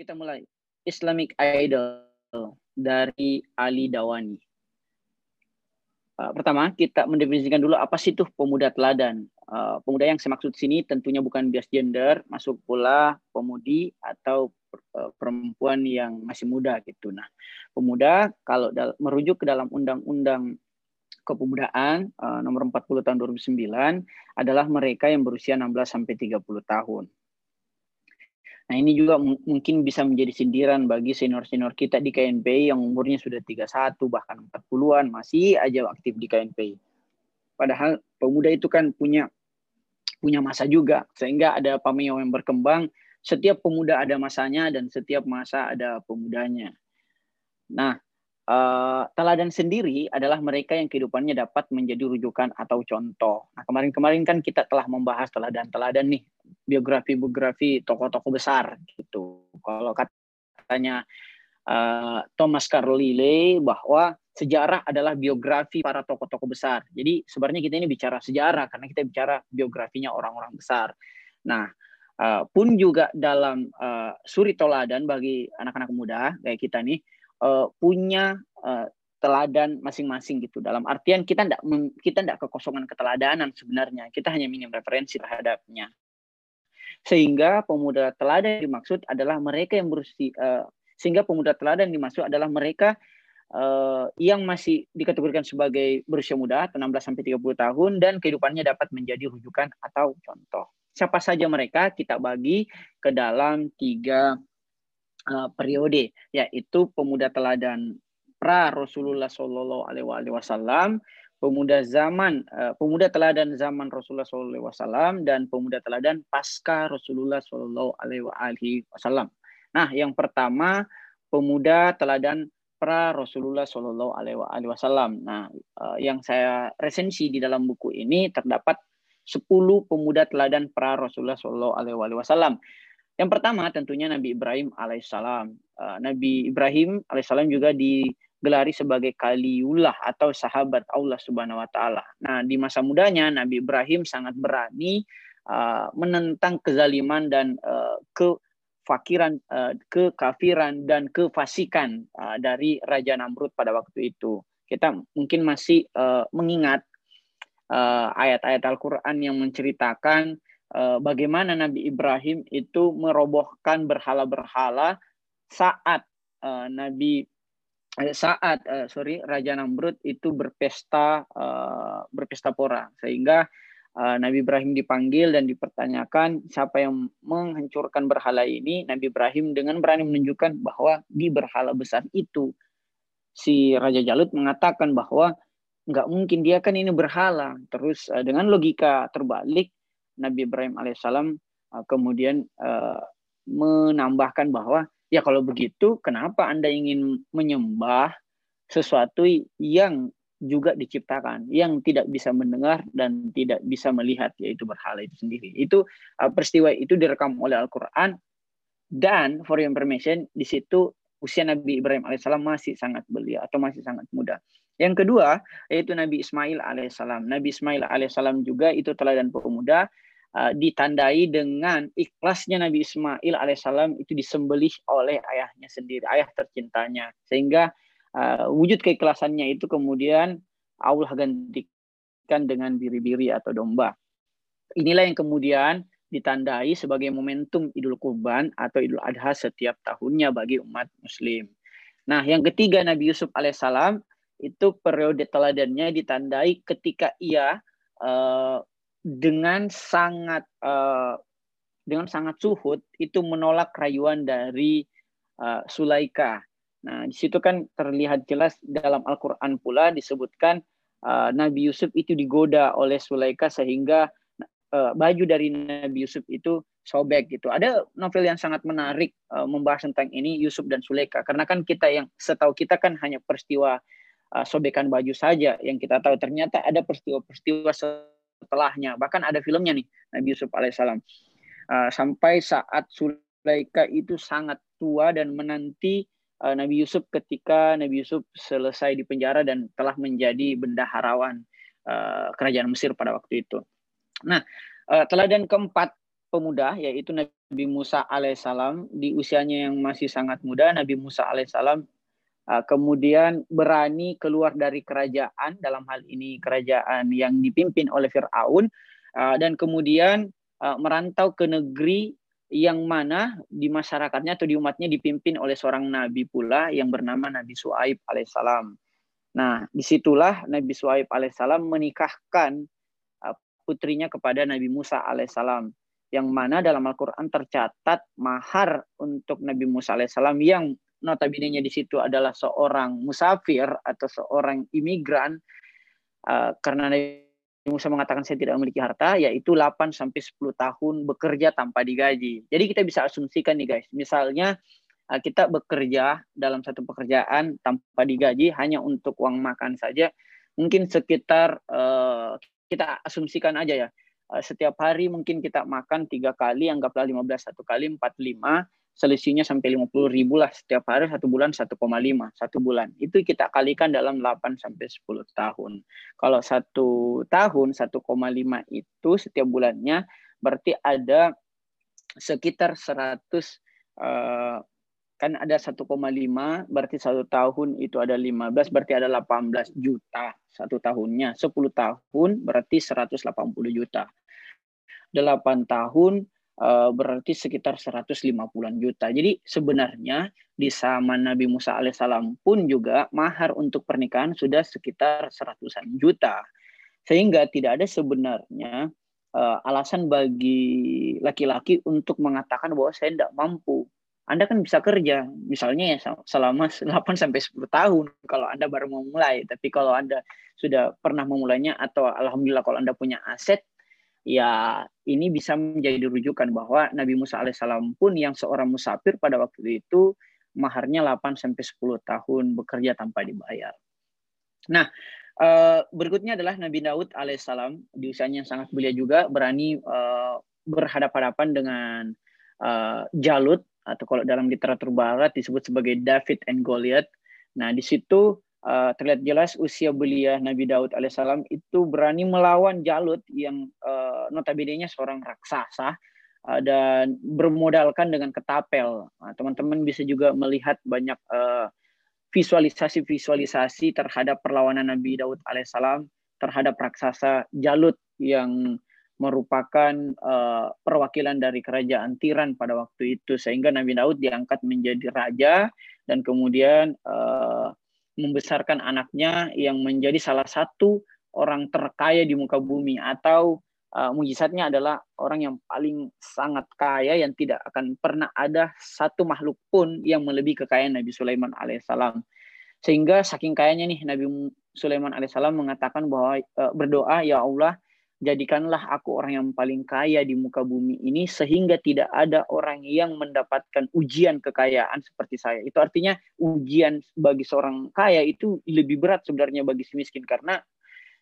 Kita mulai. Islamic Idol dari Ali Dawani. Uh, pertama, kita mendefinisikan dulu apa sih itu pemuda teladan. Uh, pemuda yang saya maksud sini tentunya bukan bias gender, masuk pula pemudi atau uh, perempuan yang masih muda gitu. Nah, pemuda kalau merujuk ke dalam undang-undang kepemudaan uh, nomor 40 tahun 2009 adalah mereka yang berusia 16 sampai 30 tahun. Nah ini juga mungkin bisa menjadi sindiran bagi senior-senior kita di KNP yang umurnya sudah 31 bahkan 40-an masih aja aktif di KNP. Padahal pemuda itu kan punya punya masa juga sehingga ada pameo yang berkembang. Setiap pemuda ada masanya dan setiap masa ada pemudanya. Nah, Uh, teladan sendiri adalah mereka yang kehidupannya dapat menjadi rujukan atau contoh. Nah, kemarin-kemarin kan kita telah membahas teladan-teladan nih, biografi-biografi tokoh-tokoh besar gitu. Kalau katanya uh, Thomas Carlyle bahwa sejarah adalah biografi para tokoh-tokoh besar. Jadi sebenarnya kita ini bicara sejarah karena kita bicara biografinya orang-orang besar. Nah, uh, pun juga dalam uh, suri toladan bagi anak-anak muda kayak kita nih, uh, punya uh, teladan masing-masing gitu. Dalam artian kita tidak kita tidak kekosongan keteladanan sebenarnya. Kita hanya minim referensi terhadapnya. Sehingga pemuda teladan dimaksud adalah mereka yang berusia uh, sehingga pemuda teladan dimaksud adalah mereka uh, yang masih dikategorikan sebagai berusia muda 16 sampai 30 tahun dan kehidupannya dapat menjadi rujukan atau contoh. Siapa saja mereka kita bagi ke dalam tiga uh, periode yaitu pemuda teladan pra Rasulullah Shallallahu Alaihi Wasallam, pemuda zaman uh, pemuda teladan zaman Rasulullah Shallallahu Alaihi Wasallam dan pemuda teladan pasca Rasulullah Shallallahu Alaihi Wasallam. Nah, yang pertama pemuda teladan pra Rasulullah Shallallahu Alaihi Wasallam. Nah, uh, yang saya resensi di dalam buku ini terdapat 10 pemuda teladan pra Rasulullah Shallallahu Alaihi Wasallam. Yang pertama tentunya Nabi Ibrahim alaihissalam. Uh, Nabi Ibrahim alaihissalam juga digelari sebagai kaliullah atau sahabat Allah subhanahu wa taala. Nah di masa mudanya Nabi Ibrahim sangat berani uh, menentang kezaliman dan uh, kefakiran, kekafiran dan kefasikan dari Raja Namrud pada waktu itu. Kita mungkin masih mengingat ayat-ayat Al-Quran yang menceritakan Eh, bagaimana Nabi Ibrahim itu merobohkan berhala-berhala saat uh, Nabi eh, saat sorry Raja Namrud itu berpesta berpesta pora. Sehingga Nabi Ibrahim dipanggil dan dipertanyakan siapa yang menghancurkan berhala ini? Nabi Ibrahim dengan berani menunjukkan bahwa di berhala besar itu si Raja Jalut mengatakan bahwa nggak mungkin dia kan ini berhala. Terus dengan logika terbalik Nabi Ibrahim alaihissalam uh, kemudian uh, menambahkan bahwa ya kalau begitu kenapa Anda ingin menyembah sesuatu yang juga diciptakan yang tidak bisa mendengar dan tidak bisa melihat yaitu berhala itu sendiri. Itu uh, peristiwa itu direkam oleh Al-Qur'an dan for your information di situ usia Nabi Ibrahim alaihissalam masih sangat belia atau masih sangat muda. Yang kedua yaitu Nabi Ismail alaihissalam. Nabi Ismail alaihissalam juga itu teladan pemuda uh, ditandai dengan ikhlasnya Nabi Ismail alaihissalam itu disembelih oleh ayahnya sendiri, ayah tercintanya. Sehingga uh, wujud keikhlasannya itu kemudian Allah gantikan dengan biri-biri atau domba. Inilah yang kemudian ditandai sebagai momentum Idul Kurban atau Idul Adha setiap tahunnya bagi umat Muslim. Nah, yang ketiga Nabi Yusuf alaihissalam itu periode teladannya ditandai ketika ia uh, dengan sangat uh, dengan sangat suhud itu menolak rayuan dari uh, Sulaika. Nah, di situ kan terlihat jelas dalam Al-Qur'an pula disebutkan uh, Nabi Yusuf itu digoda oleh Sulaika sehingga uh, baju dari Nabi Yusuf itu sobek gitu. Ada novel yang sangat menarik uh, membahas tentang ini Yusuf dan Sulaika karena kan kita yang setahu kita kan hanya peristiwa uh, sobekan baju saja yang kita tahu ternyata ada peristiwa-peristiwa setelahnya. Bahkan ada filmnya nih Nabi Yusuf alaihissalam. Uh, sampai saat Sulaika itu sangat tua dan menanti uh, Nabi Yusuf ketika Nabi Yusuf selesai di penjara dan telah menjadi bendaharawan uh, kerajaan Mesir pada waktu itu. Nah, uh, teladan keempat pemuda yaitu Nabi Musa alaihissalam di usianya yang masih sangat muda Nabi Musa alaihissalam kemudian berani keluar dari kerajaan dalam hal ini kerajaan yang dipimpin oleh Firaun uh, dan kemudian uh, merantau ke negeri yang mana di masyarakatnya atau di umatnya dipimpin oleh seorang nabi pula yang bernama Nabi Suaib alaihissalam. Nah, di situlah Nabi Suaib alaihissalam menikahkan putrinya kepada Nabi Musa alaihissalam yang mana dalam Al-Quran tercatat mahar untuk Nabi Musa alaihissalam yang notabene di situ adalah seorang musafir atau seorang imigran uh, karena Nabi Musa mengatakan saya tidak memiliki harta, yaitu 8 sampai 10 tahun bekerja tanpa digaji. Jadi kita bisa asumsikan nih guys, misalnya eh, kita bekerja dalam satu pekerjaan tanpa digaji hanya untuk uang makan saja, mungkin sekitar uh, kita asumsikan aja ya, uh, setiap hari mungkin kita makan tiga kali, anggaplah 15 satu kali 45 selisihnya sampai 50 ribu lah setiap hari satu bulan 1,5 satu bulan. Itu kita kalikan dalam 8 sampai 10 tahun. Kalau satu tahun 1,5 itu setiap bulannya berarti ada sekitar 100 uh, kan ada 1,5 berarti satu tahun itu ada 15 berarti ada 18 juta satu tahunnya. 10 tahun berarti 180 juta. 8 tahun Eh, berarti sekitar 150-an juta. Jadi sebenarnya di zaman Nabi Musa alaihissalam pun juga mahar untuk pernikahan sudah sekitar seratusan juta. Sehingga tidak ada sebenarnya uh, alasan bagi laki-laki untuk mengatakan bahwa saya tidak mampu. Anda kan bisa kerja, misalnya ya selama 8 sampai 10 tahun kalau Anda baru mau mulai. Tapi kalau Anda sudah pernah memulainya atau alhamdulillah kalau Anda punya aset, ya ini bisa menjadi rujukan bahwa Nabi Musa alaihissalam pun yang seorang musafir pada waktu itu maharnya 8 sampai 10 tahun bekerja tanpa dibayar. Nah, eh, berikutnya adalah Nabi Daud alaihissalam di usianya yang sangat belia juga berani eh, berhadapan-hadapan dengan eh, Jalut atau kalau dalam literatur barat disebut sebagai David and Goliath. Nah, di situ uh, terlihat jelas usia belia Nabi Daud alaihissalam itu berani melawan Jalut yang uh, notabene-nya seorang raksasa uh, dan bermodalkan dengan ketapel. Nah, teman-teman bisa juga melihat banyak visualisasi-visualisasi terhadap perlawanan Nabi Daud alaihissalam terhadap raksasa Jalut yang merupakan uh, perwakilan dari kerajaan Tiran pada waktu itu sehingga Nabi Daud diangkat menjadi raja dan kemudian uh, membesarkan anaknya yang menjadi salah satu orang terkaya di muka bumi atau uh, mujizatnya adalah orang yang paling sangat kaya yang tidak akan pernah ada satu makhluk pun yang melebihi kekayaan Nabi Sulaiman alaihissalam. Sehingga saking kayanya nih Nabi Sulaiman alaihissalam mengatakan bahwa uh, berdoa ya Allah jadikanlah aku orang yang paling kaya di muka bumi ini sehingga tidak ada orang yang mendapatkan ujian kekayaan seperti saya. Itu artinya ujian bagi seorang kaya itu lebih berat sebenarnya bagi si miskin karena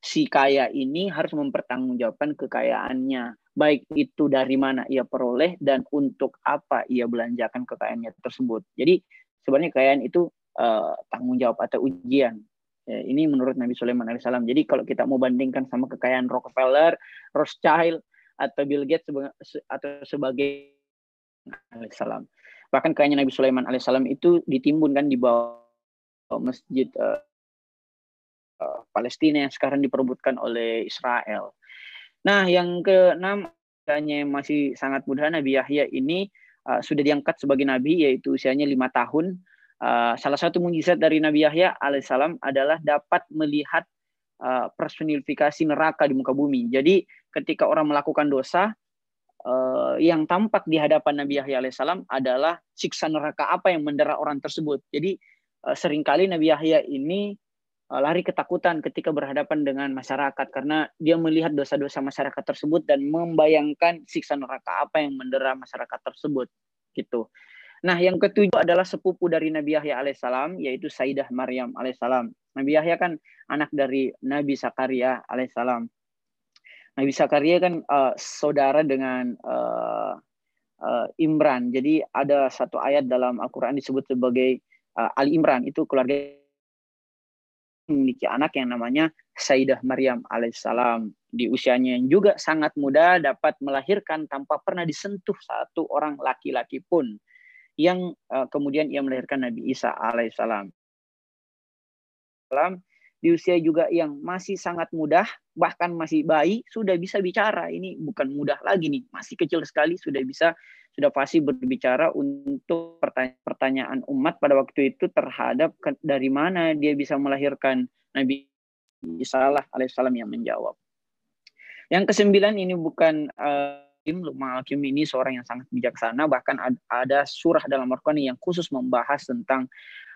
si kaya ini harus mempertanggungjawabkan kekayaannya, baik itu dari mana ia peroleh dan untuk apa ia belanjakan kekayaannya tersebut. Jadi sebenarnya kekayaan itu uh, tanggung jawab atau ujian Ya, ini menurut Nabi Sulaiman alaihissalam. Jadi kalau kita mau bandingkan sama kekayaan Rockefeller, Rothschild, atau Bill Gates atau sebagai alaihissalam. Bahkan kekayaan Nabi Sulaiman alaihissalam itu ditimbunkan di bawah masjid uh, uh, Palestina yang sekarang diperebutkan oleh Israel. Nah, yang keenam kayaknya masih sangat mudah Nabi Yahya ini uh, sudah diangkat sebagai nabi yaitu usianya lima tahun Uh, salah satu mujizat dari Nabi Yahya alaihissalam adalah dapat melihat uh, personifikasi neraka di muka bumi. Jadi ketika orang melakukan dosa, uh, yang tampak di hadapan Nabi Yahya alaihissalam adalah siksa neraka apa yang mendera orang tersebut. Jadi uh, sering kali Nabi Yahya ini lari ketakutan ketika berhadapan dengan masyarakat karena dia melihat dosa-dosa masyarakat tersebut dan membayangkan siksa neraka apa yang mendera masyarakat tersebut gitu. Nah, yang ketujuh adalah sepupu dari Nabi Yahya alaihissalam, yaitu Sayyidah Maryam alaihissalam. Nabi Yahya kan anak dari Nabi Sakaria alaihissalam. Nabi Sakaria kan uh, saudara dengan uh, uh, Imran. Jadi ada satu ayat dalam Al-Quran disebut sebagai uh, Ali Imran. Itu keluarga memiliki anak yang namanya Sayyidah Maryam alaihissalam di usianya yang juga sangat muda dapat melahirkan tanpa pernah disentuh satu orang laki-laki pun yang uh, kemudian ia melahirkan Nabi Isa alaihissalam. Di usia juga yang masih sangat mudah, bahkan masih bayi, sudah bisa bicara. Ini bukan mudah lagi nih, masih kecil sekali sudah bisa sudah pasti berbicara untuk pertanyaan umat pada waktu itu terhadap dari mana dia bisa melahirkan Nabi Isa alaihissalam yang menjawab. Yang kesembilan ini bukan uh, Luqman Hakim ini seorang yang sangat bijaksana bahkan ada surah dalam Al-Qur'an yang khusus membahas tentang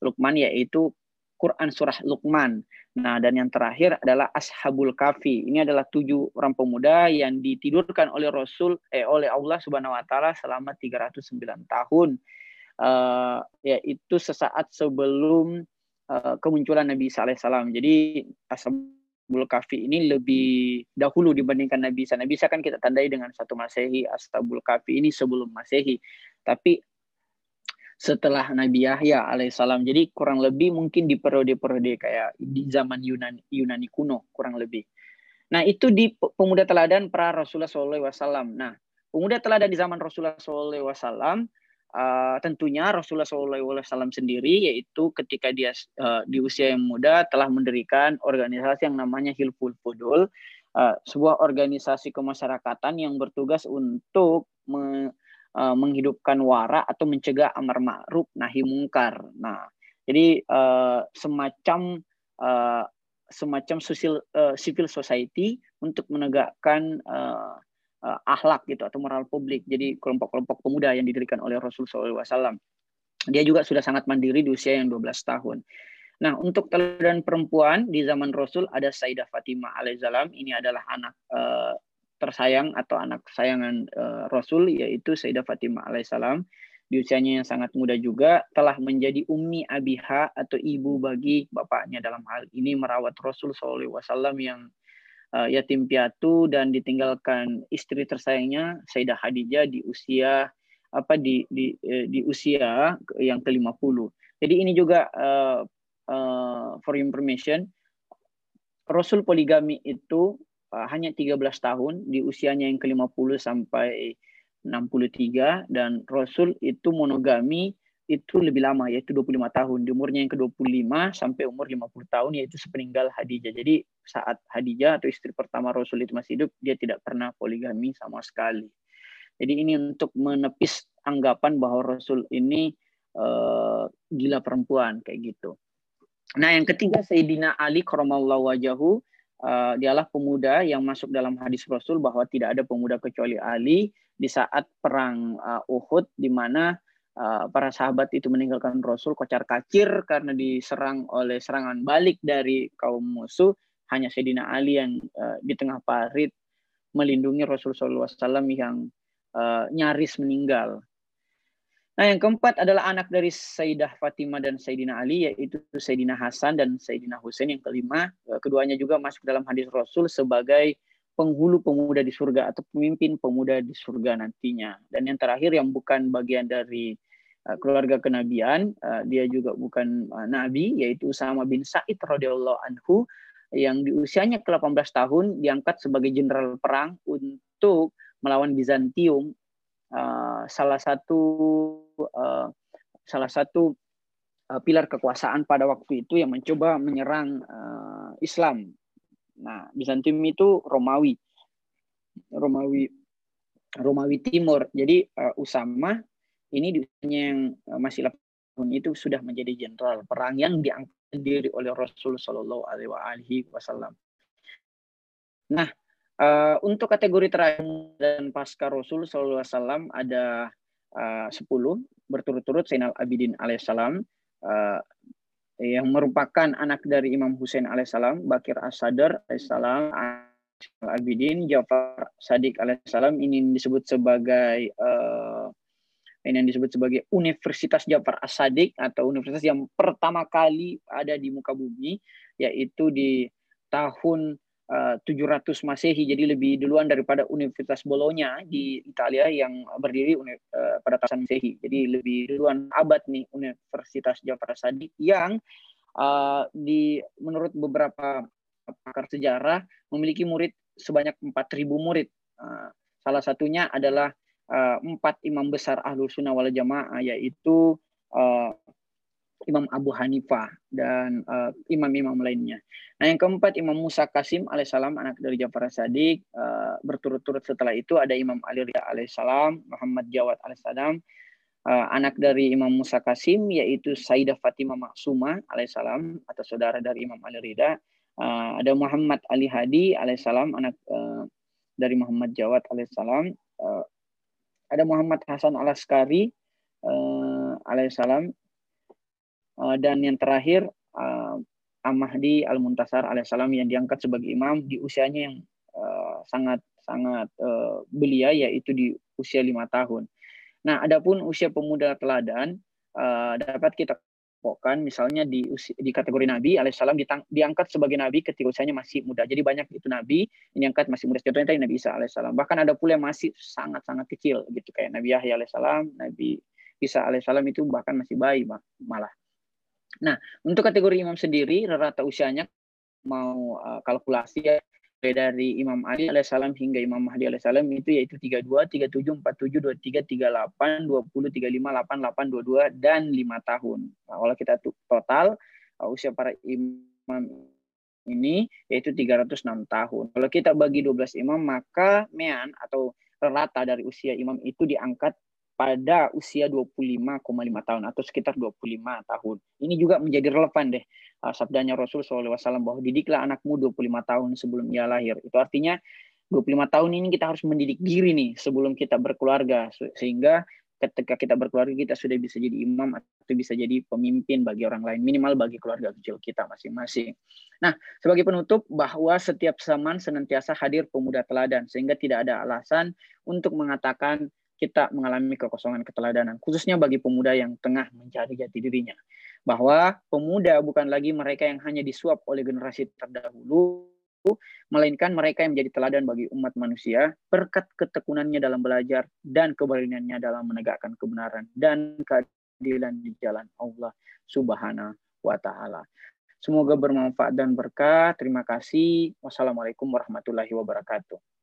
Luqman yaitu Quran surah Luqman. Nah, dan yang terakhir adalah Ashabul Kafi. Ini adalah tujuh orang pemuda yang ditidurkan oleh Rasul eh oleh Allah Subhanahu wa taala selama 309 tahun. Uh, yaitu sesaat sebelum uh, kemunculan Nabi Isa alaihissalam. Jadi Ashabul Kafi ini lebih dahulu dibandingkan Nabi Isa. Nabi Isa kan kita tandai dengan satu Masehi, Ashabul Kafi ini sebelum Masehi. Tapi setelah Nabi Yahya alaihissalam. Jadi kurang lebih mungkin di periode-periode kayak di zaman Yunani, Yunani kuno kurang lebih. Nah itu di pemuda teladan pra Rasulullah SAW. Nah pemuda teladan di zaman Rasulullah SAW uh, tentunya Rasulullah SAW sendiri yaitu ketika dia uh, di usia yang muda telah mendirikan organisasi yang namanya Hilful Fudul, uh, sebuah organisasi kemasyarakatan yang bertugas untuk me, uh, menghidupkan wara atau mencegah amar ma'ruf nahi mungkar. Nah, jadi uh, semacam uh, semacam sosial uh, civil society untuk menegakkan uh, uh, akhlak gitu atau moral publik. Jadi kelompok-kelompok pemuda yang didirikan oleh Rasul SAW. Dia juga sudah sangat mandiri di usia yang 12 tahun. Nah, untuk teladan perempuan di zaman Rasul ada Sayyidah Fatimah alaihissalam. Ini adalah anak uh, tersayang atau anak kesayangan uh, Rasul yaitu Sayyidah Fatimah alaihissalam di usianya yang sangat muda juga telah menjadi ummi abiha atau ibu bagi bapaknya dalam hal ini merawat Rasul SAW yang uh, yatim piatu dan ditinggalkan istri tersayangnya Sayyidah Khadijah di usia apa di di eh, di usia yang ke-50. Jadi ini juga uh, uh, for information Rasul poligami itu uh, hanya 13 tahun di usianya yang ke-50 sampai 63 dan Rasul itu monogami itu lebih lama yaitu 25 tahun di umurnya yang ke-25 sampai umur 50 tahun yaitu sepeninggal Hadijah. Jadi saat Hadijah atau istri pertama Rasul itu masih hidup dia tidak pernah poligami sama sekali. Jadi ini untuk menepis anggapan bahwa Rasul ini uh, gila perempuan kayak gitu. Nah, yang ketiga Sayyidina Ali karramallahu wajahu uh, dialah pemuda yang masuk dalam hadis Rasul bahwa tidak ada pemuda kecuali Ali di saat perang uh, Uhud di mana uh, para sahabat itu meninggalkan Rasul kocar kacir karena diserang oleh serangan balik dari kaum musuh hanya Sayyidina Ali yang uh, di tengah parit melindungi Rasul SAW yang uh, nyaris meninggal Nah, yang keempat adalah anak dari Sayyidah Fatimah dan Sayyidina Ali, yaitu Sayyidina Hasan dan Sayyidina Husain. Yang kelima, eh, keduanya juga masuk dalam hadis Rasul sebagai penghulu pemuda di surga atau pemimpin pemuda di surga nantinya. Dan yang terakhir yang bukan bagian dari eh, keluarga kenabian, eh, dia juga bukan nabi, yaitu Usama bin Sa'id radhiyallahu anhu yang di usianya ke-18 tahun diangkat sebagai jenderal perang untuk melawan Bizantium salah satu salah satu pilar kekuasaan pada waktu itu yang mencoba menyerang Islam. Nah, Bizantium itu Romawi, Romawi, Romawi Timur. Jadi uh, Usama ini di yang masih tahun itu sudah menjadi jenderal perang yang diangkat sendiri oleh Rasul Shallallahu Alaihi Wasallam. Nah, uh, untuk kategori terakhir dan pasca Rasul Shallallahu Alaihi Wasallam ada uh, 10 berturut-turut Zainal Abidin alaihissalam uh, yang merupakan anak dari Imam Husain alaihissalam, Bakir As-Sadr alaihissalam, Abidin, Jafar Sadiq alaihissalam ini disebut sebagai uh, ini yang disebut sebagai Universitas Jafar As-Sadiq atau universitas yang pertama kali ada di muka bumi yaitu di tahun 700 eh, Masehi jadi lebih duluan daripada Universitas Bologna di Italia yang berdiri uh, pada tahun Masehi. Jadi lebih duluan abad nih Universitas Jafar Sadiq yang uh, di menurut beberapa pakar sejarah memiliki murid sebanyak 4.000 murid. Uh, salah satunya adalah uh, empat imam besar ahlul sunnah wal jamaah yaitu uh, Imam Abu Hanifah dan imam-imam uh, lainnya. Nah yang keempat Imam Musa Kasim alaihissalam anak dari Ja'far Sadiq uh, berturut-turut setelah itu ada Imam Ali Ridha alaihissalam, Muhammad Jawad alaihissalam, uh, anak dari Imam Musa Kasim yaitu Sayyidah Fatimah Maksuma alaihissalam atau saudara dari Imam Ali Ridha. Uh, ada Muhammad Ali Hadi alaihissalam anak uh, dari Muhammad Jawad alaihissalam. Uh, ada Muhammad Hasan Alaskari uh, alaihissalam. Uh, dan yang terakhir uh, Ahmadi Al Muntasar alaihissalam yang diangkat sebagai imam di usianya yang uh, sangat sangat belia yaitu di usia lima tahun. Nah, adapun usia pemuda teladan dapat kita pokokkan misalnya di di kategori nabi alaihissalam diangkat sebagai nabi ketika usianya masih muda. Jadi banyak itu nabi ini angkat masih muda. Contohnya tadi Nabi Isa alaihissalam. Bahkan ada pula yang masih sangat-sangat kecil gitu kayak Nabi Yahya alaihissalam, Nabi Isa alaihissalam itu bahkan masih bayi malah. Nah, untuk kategori imam sendiri rata usianya mau uh, kalkulasi ya dari Imam Ali alaihissalam hingga Imam Mahdi alaihissalam itu yaitu 32, 37, 47, 23, 38, 20, 35, 88, 22 dan 5 tahun. Nah, kalau kita total uh, usia para imam ini yaitu 306 tahun. Kalau kita bagi 12 imam maka mean atau rata dari usia imam itu diangkat pada usia 25,5 tahun atau sekitar 25 tahun. Ini juga menjadi relevan deh uh, sabdanya Rasul SAW bahwa didiklah anakmu 25 tahun sebelum ia lahir. Itu artinya 25 tahun ini kita harus mendidik diri nih sebelum kita berkeluarga sehingga ketika kita berkeluarga kita sudah bisa jadi imam atau bisa jadi pemimpin bagi orang lain minimal bagi keluarga kecil kita masing-masing. Nah, sebagai penutup bahwa setiap zaman senantiasa hadir pemuda teladan sehingga tidak ada alasan untuk mengatakan kita mengalami kekosongan keteladanan, khususnya bagi pemuda yang tengah mencari jati dirinya. Bahwa pemuda bukan lagi mereka yang hanya disuap oleh generasi terdahulu, melainkan mereka yang menjadi teladan bagi umat manusia berkat ketekunannya dalam belajar dan keberaniannya dalam menegakkan kebenaran dan keadilan di jalan Allah Subhanahu wa taala. Semoga bermanfaat dan berkah. Terima kasih. Wassalamualaikum warahmatullahi wabarakatuh.